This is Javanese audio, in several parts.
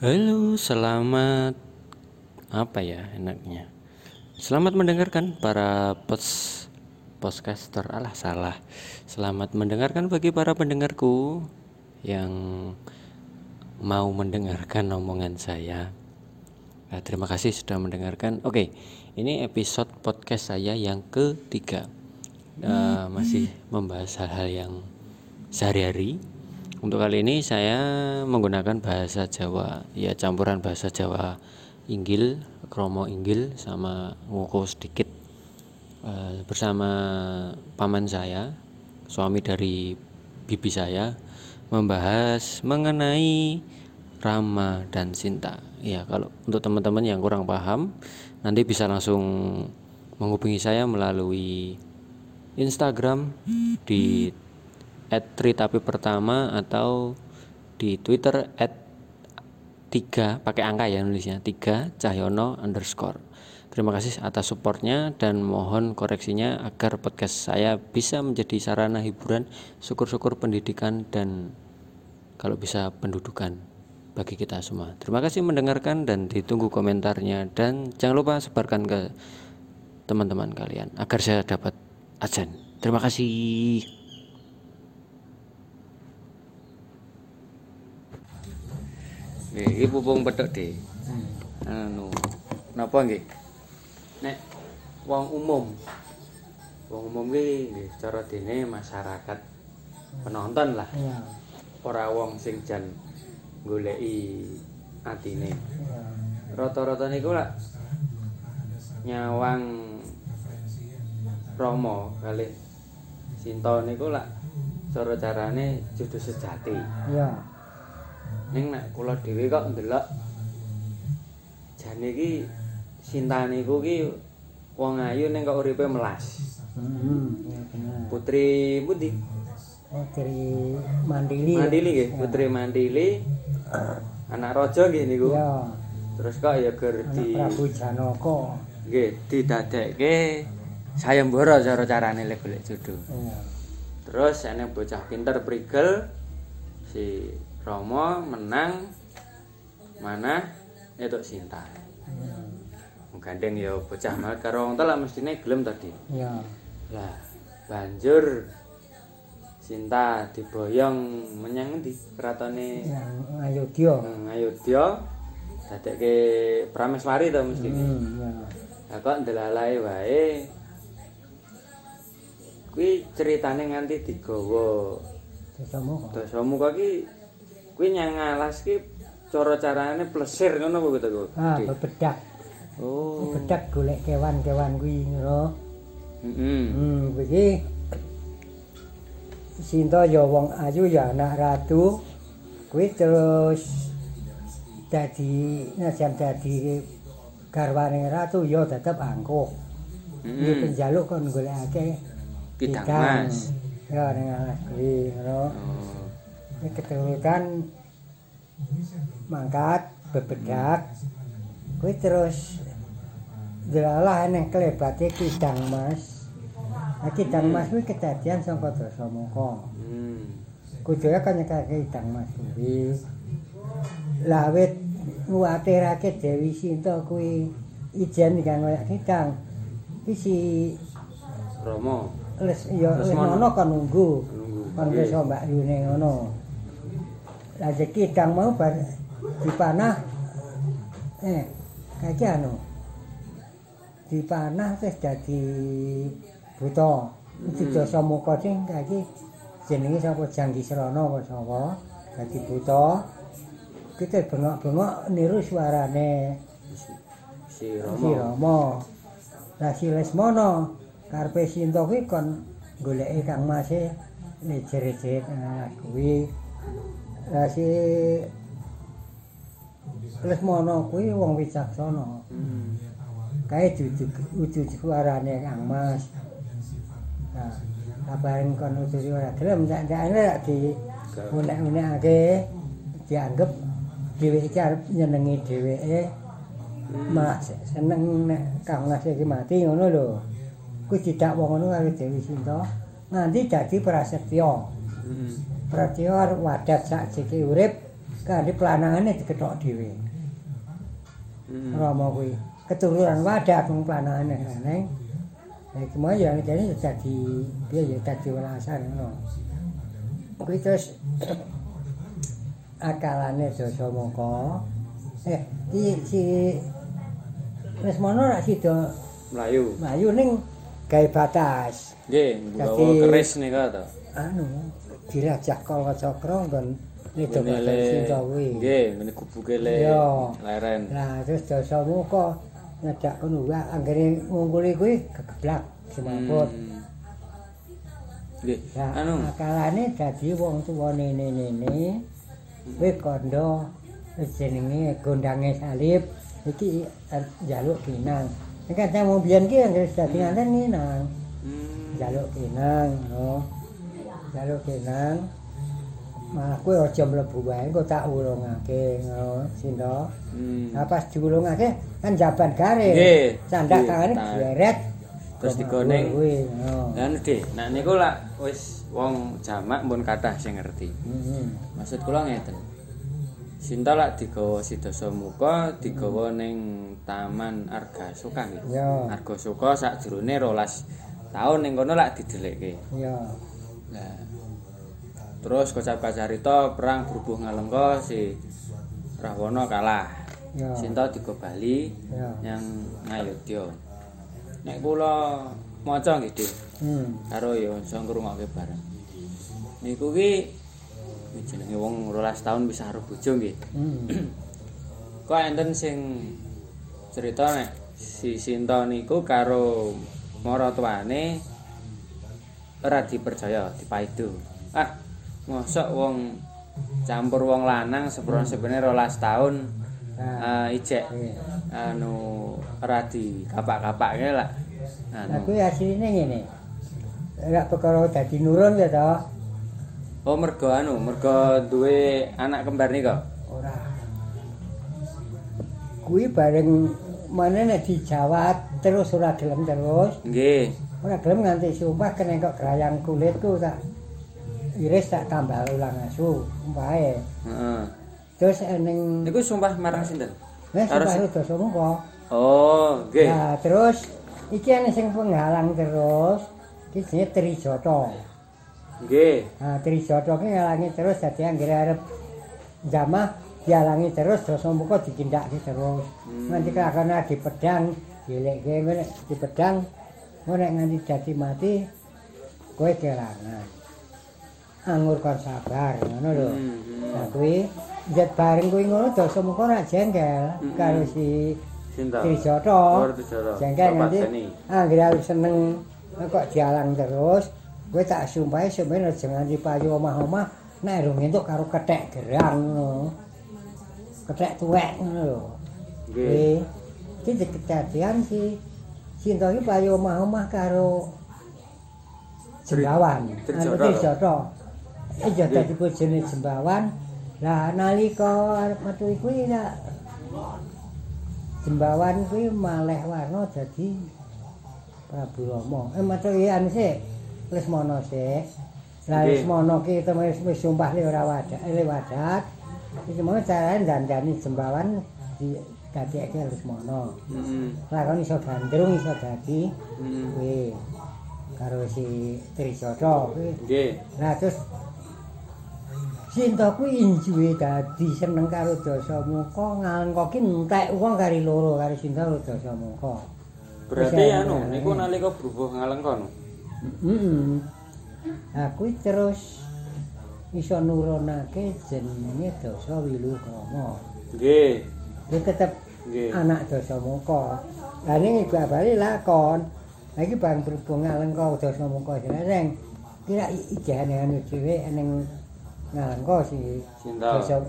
Halo, selamat apa ya enaknya? Selamat mendengarkan para pos podcaster. Alah salah. Selamat mendengarkan bagi para pendengarku yang mau mendengarkan omongan saya. Nah, terima kasih sudah mendengarkan. Oke, ini episode podcast saya yang ketiga. Uh, masih membahas hal-hal yang sehari-hari untuk kali ini saya menggunakan bahasa Jawa, ya campuran bahasa Jawa Inggil, kromo Inggil sama ngoko sedikit uh, bersama paman saya, suami dari bibi saya membahas mengenai Rama dan Sinta. Ya, kalau untuk teman-teman yang kurang paham, nanti bisa langsung menghubungi saya melalui Instagram di at tapi pertama atau di Twitter at 3 pakai angka ya nulisnya 3 Cahyono underscore Terima kasih atas supportnya dan mohon koreksinya agar podcast saya bisa menjadi sarana hiburan, syukur-syukur pendidikan dan kalau bisa pendudukan bagi kita semua. Terima kasih mendengarkan dan ditunggu komentarnya dan jangan lupa sebarkan ke teman-teman kalian agar saya dapat ajan. Terima kasih. Nggih, iki pupung petok, Dik. Hmm. Anu, napa nggih? Nek wong umum. Wong umum ki nggih cara dene masyarakat penonton lah. Iya. Ora wong sing jan goleki atine. Rata-rata niku lak nyawang Romo kali Sinta niku lak cara carane jodoh sejati. Iya. Ning nek kula dhewe kok ndelok jane iki sintane iku ki wong ayu ning kok uripe melas. Hmm, ya. Putri pundi? Putri Mandili. Mandili nggih, Putri Mandili. Anak raja nggih niku. Iya. Terus kok ya ger di Prabu Janaka. Nggih, didadekke sayembara cara carane lek golek jodoh. Iya. Terus ana bocah pinter prigel si Romo menang mana itu Sinta. Hmm. Gandeng ya bocah banget karo wong lah mestine gelem tadi. Iya. Lah banjur Sinta diboyong menyang endi? Kratone Ayodya. Hmm, Ayodya. Dadekke Prameswari to mesti. Hmm, iya. Lah kok ndelalae wae. Kuwi ceritane nganti digawa Dasamuka. Dasamuka ki kuwi nyang alas ki cara carane plesir ngono kok gitu ah bebedak. Oh. Bebedak golek kewan-kewan kuwi ngono heeh hmm kuwi Sinta ya wong ayu ya anak ratu. Kuwi terus dadi najan dadi garwane ratu ya tetep angkuh. Mm -hmm. penjaluk kon golekake bidang mas. Ya ning alas kuwi ngono oh. Ini keturutan mangkat bebedak kuwi terus delalah neng klebate kidang mas. Nah kidang mas kuwi kedadian saka dosa moko hmm. kudune kan nyekake kidang mas kuwi. Lawet nguatirake Dewi Sinta kuwi ijen kang kaya kidang. Iki si Romo les ya ngono kan nunggu. Kan wis mbak Yune ngono rezeki kang mau bar dipanah. Eh kayak anu? Dipanah terus jadi buta. Iki hmm. dosa muka sing kaki jenenge sapa? Janggi srana apa sapa? Dadi buta. Kita bengok-bengok niru suarane. Si Rama si Rama lah si Lesmono karepe sinto kuwi kon goleki Kang Mas e jerit-jerit kuwi Lah si Lesmono kuwi wong wicaksana. Hmm. Kae duduk ujug suarane Kang Mas. Nah, kabarin kon ujug ora gelem ndak-ndakne di unek-unekake dianggep dheweke iki arep nyenengi dheweke. Mas seneng nek Kang Mas iki mati ngono lho. Kuwi tidak wong ngono karo Dewi Sinta nganti dadi prasetya. Hmm. Pratya wadat sak jeke urip kanthi planangane diketok dhewe. Hmm. Rama kuwi keturunan wadah mung planangane neng. Nek mau ya jadi dadi piye ya dadi welasan ngono. Kuwi terus akalane Dasamaka. Eh, si si Lesmono rak sida Melayu. mlayu ning gawe batas. Nggih, nggawa keris nika to. Anu, dirajah kala cakra nggon nido le- sida kuwi. Nggih, ngene gubuke le leren. Lah terus Dasamaka nyedak kono wae anggere ngungkuli kuwi kegeblak semaput. Hmm. Nggih, Lah anu akalane dadi wong tuwa nene-nene kuwi kandha jenenge gondange salib iki eh, njaluk kinang. Nek kadang mau biyen ki anggere dadi nganten kinang. hmm, Njaluk kinang, no. Njaluk kinang. Malah kowe aja mlebu wae, engko tak ulungake, ngono, Sinta. hmm. Nah pas diulungake kan jaban garing. Nggih. Nggih, tangane gleret. Terus digoning. No. Lan Dik, nek niku lak wis wong jamak pun kathah sing ngerti. Heeh. Maksud kula ngeten. Sinta lak digawa Sidasamuka digawa ning Taman Argasuka nggih. Argasuka sakjroné 12 tahun ning kono lak didelekke. Ya. Terus kocap kacarita perang berbuh ngalengka si Rahwana kalah. Ya. Sinta digo Bali Ya. yang ngayodya. Nek kula maca nggih, Dik. Hmm. karo ya iso ngrungokke bareng. Niku ki jenenge wong 12 tahun bisa karo bojo nggih. Hmm. Kok enten sing cerita nek si Sinta niku karo maratuwane ora dipercaya, dipaidu. Ah, mosok wong campur wong lanang sepron sebenarnya 12 tahun Nah, eh ijek anu ora dikapak-kapake lah. Nah, Anu. kuwi asline ngene. Ora perkara dadi nurun ya to. Oh mergo anu, mergo duwe anak kembar nika. Ora. Kuwi bareng mana nek dijawat terus ora gelem terus. Nggih. Ora gelem nganti sumpah kena kok grayang kulitku tak iris tak tambah ulang asu umpahe. Heeh. Terus eneng Niku sumpah marang sinten? wis Karo sumpah si- itu semua. Oh, nggih. Nah, terus iki ana sing penghalang terus iki jenenge Trijata. Nggih. Nah, Trijata ki ngalangi terus dadi anggere arep jamah dialangi terus dosa muka dikindakake terus. Hmm. Nanti kelakone di pedang, dilekke di pedang nek nganti dadi mati kowe kelangan. Anggur kon sabar ngono lho. Hmm, Nah kuwi jet bareng kuwi ngono dosa muka ora jengkel Hmm. karo si Sinta. Trijata. Oh, Trijata. Jengkel nganti Seni. anggere arep seneng kok dialang terus. Kowe tak sumpahe semen aja nganti payu omah-omah nek rung entuk karo kethek gerang ngono. Kethek tuwek ngono lho. Nggih. Iki iki kedadian si Sinta iki payu omah-omah karo Jembawan. Anu Trijata. Iya dadi bojone Jembawan. Lah nalika arep metu kuwi ya Jembawan kuwi maleh warna dadi Prabu Rama. Eh metu iki anu sik Lesmana sik. Lah. Lesmana ki temen wis sumpah li ora wadah, li wadat. Iki mau carane dandani Jembawan di dadekake Lesmana. Heeh. Lah kon iso gandrung iso dadi Heeh. kuwi karo si Trijata kuwi. Nggih. Lah terus Sinta kuwi injuwe dadi seneng karo Dasamuka ngalengkoki entek wong kari loro karo Sinta karo Dasamuka. Berarti anu niku nalika brubuh ngalengka no. Heeh. Lah kuwi terus iso nurunake jenenge Dasa Wilukrama. Nggih. Kuwi tetep Nggih. anak Dasamuka. Lah ning iku bali lakon. Lah iki bang berhubung ngalengka Dasamuka sreng. Kira ijane anu dhewe ning ngalengka si Sinta. Dasa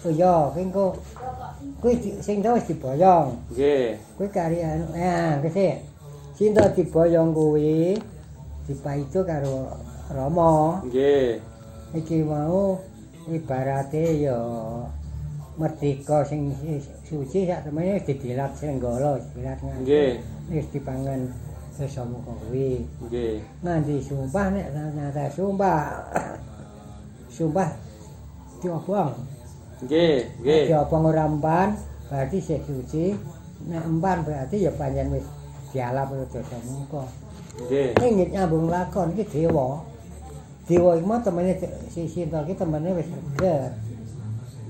Oh iya, kuwi di- sing tau wis diboyong. Nggih. Kuwi kari anu, ya, kese. Sinta diboyong kuwi dipaitu karo Rama. Nggih. Iki mau ibarate ya merdeka sing suci sak temene didilat senggala, nganti. Nggih. Wis dipangan sesamuka kuwi. Nggih. Nganti sumpah nek ternyata sumpah. sumpah diobong. Nggih, nggih. Apa ora empan, berarti sing suci. Nek empan berarti ya pancen wis dialap dosa mungko. Nggih. Ning nyambung lakon iki dewa. Dewa iku mah temene si Sinta iki temene wis reger.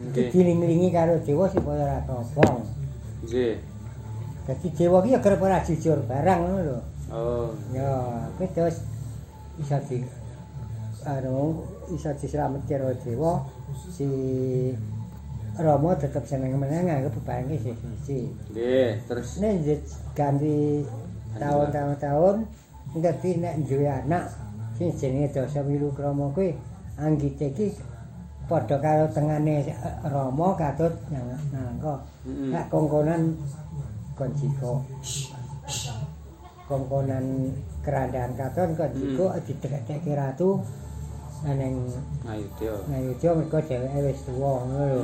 Nggih. Diling-lingi karo dewa supaya ora kobong. Nggih. Dadi dewa iki ya kerep ora jujur barang ngono lho. Oh, Ya, kuwi terus bisa di anu bisa diselametke karo dewa si Rama tetep seneng meneng nganggep bebange sih nggih. Terus Nek ganti tahun-tahun dadi nek duwe anak sing jenenge Dasa Wilu Krama kuwi anggite iki padha karo tengane Rama katut nangka. Nek kongkonan konjiko. Kongkonan kerandaan katon konjiko didekake ratu neng ayo dia. ngayudha mergo dheweke wis tuwa ngono lho.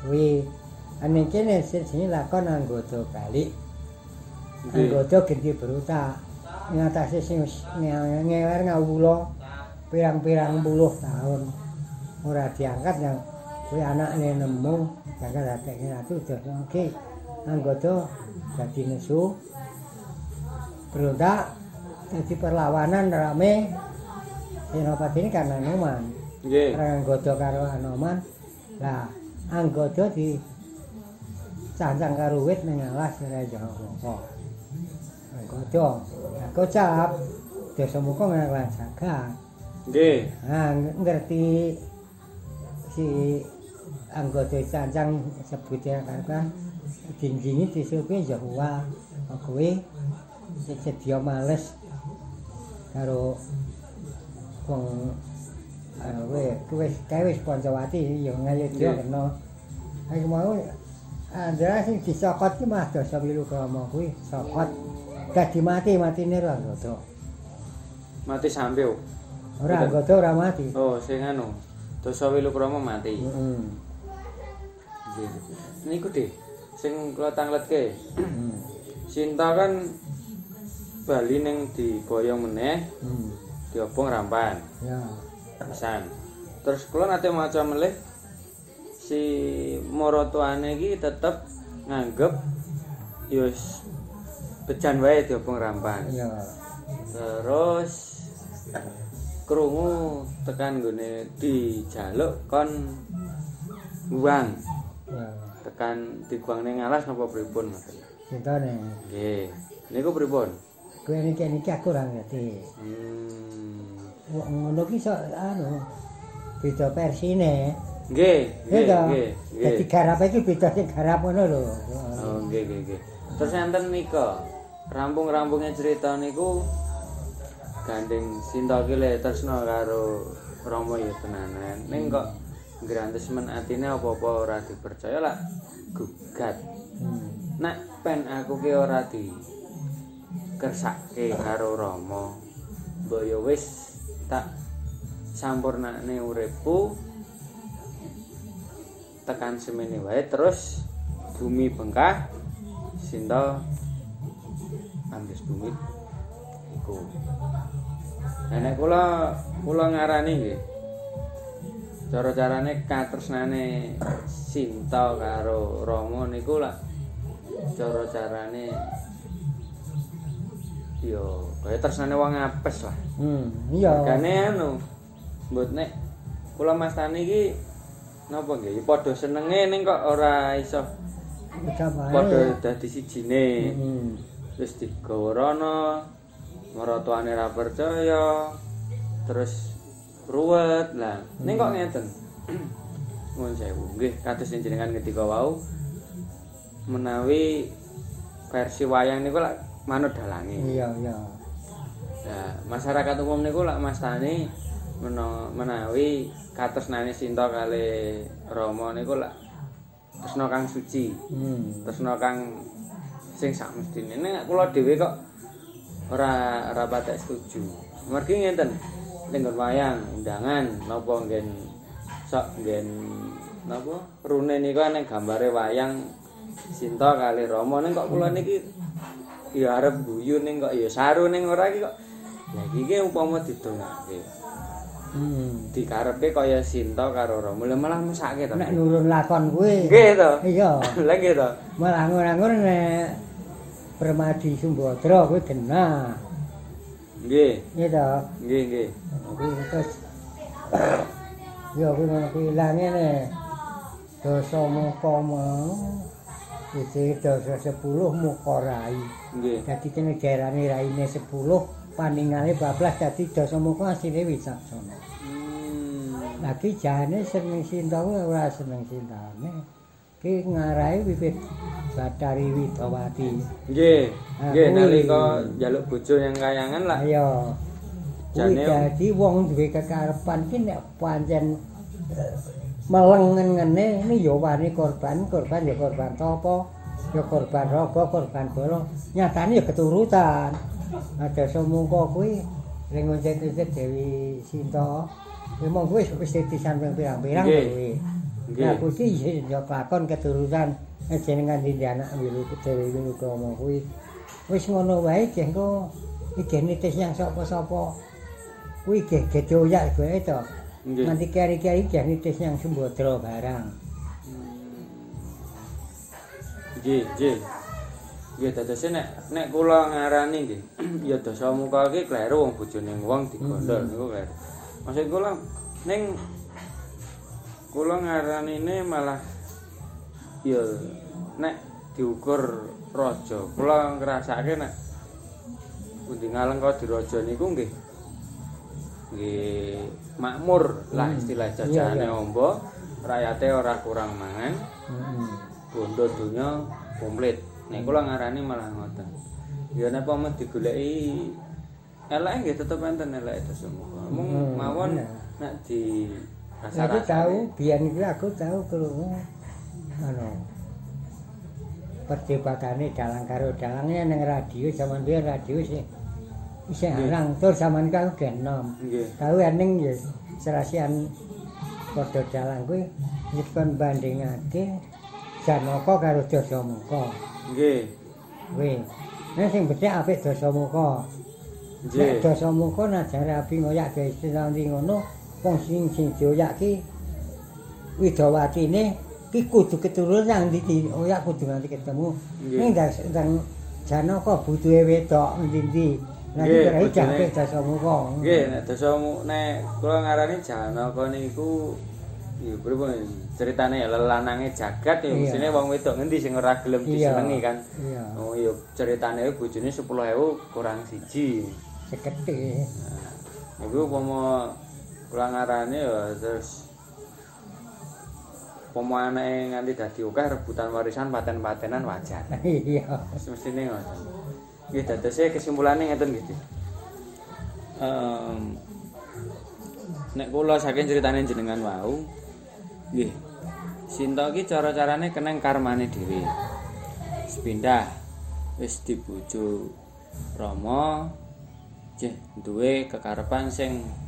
Kuwi ane kene sing lakon anggota. Nggih. Anggota genti beruta ngatasi sing ngewer ngawula pirang-pirang puluh tahun ora diangkat yang kuwi anakne nemu jaga dadekne ratu terus oke anggota dadi nesu berontak dadi perlawanan rame. Senopati ini karena Anoman. Nggih. karena anggota karo Anoman. Lah anggota di cancang karo wit ning alas ora jaga apa anggota lah kocap desa muka ngelang jaga Nggih. Nah, ngerti si anggota cancang sebutnya kan dindingi disupi Jawa kowe? Sing sedia males karo wong anu kowe kowe kowe Pancawati ya ngayo dia kena. Aku mau Andra sing disokot ki mah dosa wilu krama kuwi sokot. Dadi mati matine ora anggota Mati sampew. ora anggota ora mati. Oh, sing anu. Dosa Wilukrama mati. heeh Nggih. Niku deh sing kula tangletke. Hmm. Sinta kan bali ning diboyong meneh, Hmm. diobong rampan. Ya. Pisan. Terus kula nate maca melih si maratuane iki tetep nganggep wis bejan wae diobong rampan. Ya. Terus krungu tekan nggone dijaluk kon buang tekan diguang ning alas napa pripun Mas? Cintane. Nggih. Niku pripun? Kowe niki niki aku ora ngerti. Hmm. Ngono ki sok anu beda versine. Nggih, nggih, nggih, Dadi garap iki beda sing garap ngono lho. Oh, nggih, nggih, nggih. Terus enten nika, rampung-rampungnya cerita niku gandeng Sinta ki le tresna karo Rama ya tenanan. Ning kok ngrantes men atine apa-apa ora dipercaya lah gugat. Hmm. Nek pen aku ki ora di kersake karo Rama. Mbok ya wis tak sampurnane uripku tekan semene wae terus bumi bengkah Sinta ambles bumi iku. Nah, nek kula kula ngarani nggih. Cara-carane katresnane Sinta karo Rama niku lak cara-carane yo kaya tresnane wong apes lah. Hmm, iya. Makane anu mbut nek kula mastani iki napa nggih padha senenge ning kok ora iso padha dadi sijine. Hmm. Wis digawa maratuane ra percaya, terus ruwet lah. Ning kok ngeten. Nuwun sewu. Nggih, kados jenengan ketika wau menawi versi wayang niku lak manut dalange. Iya, iya. Nah, masyarakat umum niku lak mastani mena- menawi katresnane Sinta kali Rama niku lak tresna kang suci, Hmm. tresna kang sing sakmestine. Nek kula dhewe kok ora ora patek setuju. Mergi ngenten. Ning wayang undangan napa nggen sok nggen napa rune niku ning gambare wayang Sinta kali Rama ning kok kula niki ya arep guyu ning kok ya saru ning ora iki kok. Lah iki ki upama didongake. Hmm. dikarepe kaya Sinta karo Rama. Lah malah mesake to. Nek nurun lakon kuwi. Nggih to. Iya. Lah nggih to. Malah ngur-ngur nek Permadi Sumbadra kuwi genah. Nggih. Iya to. Nggih, nggih. Kuwi terus Ya kuwi ngono kuwi lah ngene. Dosa muka mau Iki dosa 10 muka rai. Nggih. Dadi kene diarani raine 10, paningale 12 dadi dosa muka asline wicaksana. Hmm. Lagi jane seneng Sinta ora seneng Sintane. Ki ngarahe wiwit Bathari Widawati. Nggih. Ah, Nggih nalika njaluk bojo yang kayangan lah. Jane- dadi wong duwe kekarepan ki nek pancen melengen-ngene ini ya wani korban, korban ya korban topo, ya korban raga, korban bolo. Nyatane ya keturutan. Ada semungko kuwi ring ngoncet-ngoncet Dewi Sinta. Ya mong kuwi wis titisan ping pirang-pirang kuwi. Nggih. Nah kuwi iki ya kelakon keturutan Eh, jenengan dindi anak wilu Dewi Wilukrama kuwi. Wis ngono wae jengko iki nitis yang sapa-sapa. Kuwi ge gedoyak gue to. Nggih. Nanti kari-kari ge nitis yang Sumbadra barang. Nggih, nggih. Nggih dadose nek nek kula ngarani nggih, ya dosa muka iki kleru wong bojone wong digondol niku kleru. Maksud kula ning kula ngaranine malah ya nek diukur raja. Kula ngrasake nek pundi ngalengka diraja niku nggih nggih makmur lah Hmm. istilah Iya, jajahane iya. ombo, rakyate ora kurang mangan. Heeh. bondo donya komplit. Nek kula ngarani malah ngoten. Ya nek pamit digoleki eleke nggih tetep enten eleke muka. Mung Hmm, mawon bener. nek di Aku tahu, biyen iki aku tahu krungu anu perdebatane dalang karo dalangnya ning radio zaman biyen radio sih isih Nggih. arang tur zaman kau genom. Nggih. Tahu ening ya serasian padha dalang kuwi nyekon bandingake Janaka karo Dasamuka. Nggih. Kuwi. Nek sing becik apik Dasamuka. Nek Nggih. Dasamuka najare api ngoyak ge istilah ndi ngono, wong sing sing dioyak ki Widawatine ki kudu keturunan ndi oyak kudu nganti ketemu. Ning ndang Janaka butuhe wedok ndi-ndi. Lah Nggih, iki kira bojone. apik Dasamuka. Nggih, nek dosa mu nek kula ngarani Janaka niku ya pripun ceritane ya lelanange jagat ya mesine wong wedok ngendi sing ora gelem disenengi kan. Oh ya ceritane bojone 10.000 kurang siji. Sekete. Iku umpama kula ngarani ya terus anake nganti dadi akeh rebutan warisan paten-patenan wajar. Iya. Semestine ngoten. Nggih dadose kesimpulane ngeten nggih. Dik. Em nek kula saking critane jenengan wau nggih. Sinta iki cara-carane keneng karmane dhewe. Wis pindah wis dibojo Rama jeh duwe kekarepan sing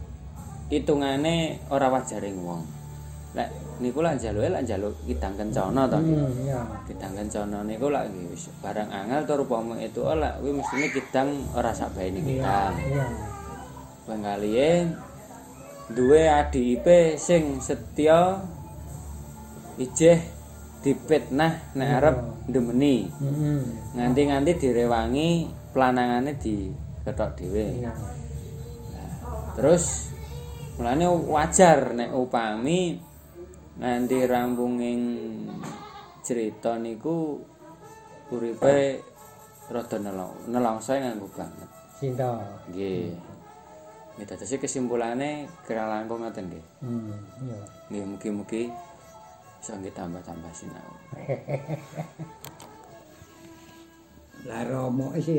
hitungane ora wajaring wong. Lek niku lak njaluke lak njaluk kidang kencana to. Hmm, iya. Kidang kencana niku lak wis barang angel tur upama itu lak kuwi mestine kidang ora sakbaene kidang. Iya. Pengkalihe duwe adipe sing setya ijeh dipitnah nek arep ndemeni. Heeh. Nganti-nganti direwangi planangane diketok dhewe. Iya. Terus mulane wajar nek upami nganti rampunging cerita niku uripe rada nelong nelongso nganggo banget. Sinta. Nggih. Nggih dadose kesimpulane kira langkung ngoten nggih. Hmm, iya. Nggih mugi-mugi iso nggih tambah-tambah sinau. Lah Romo isi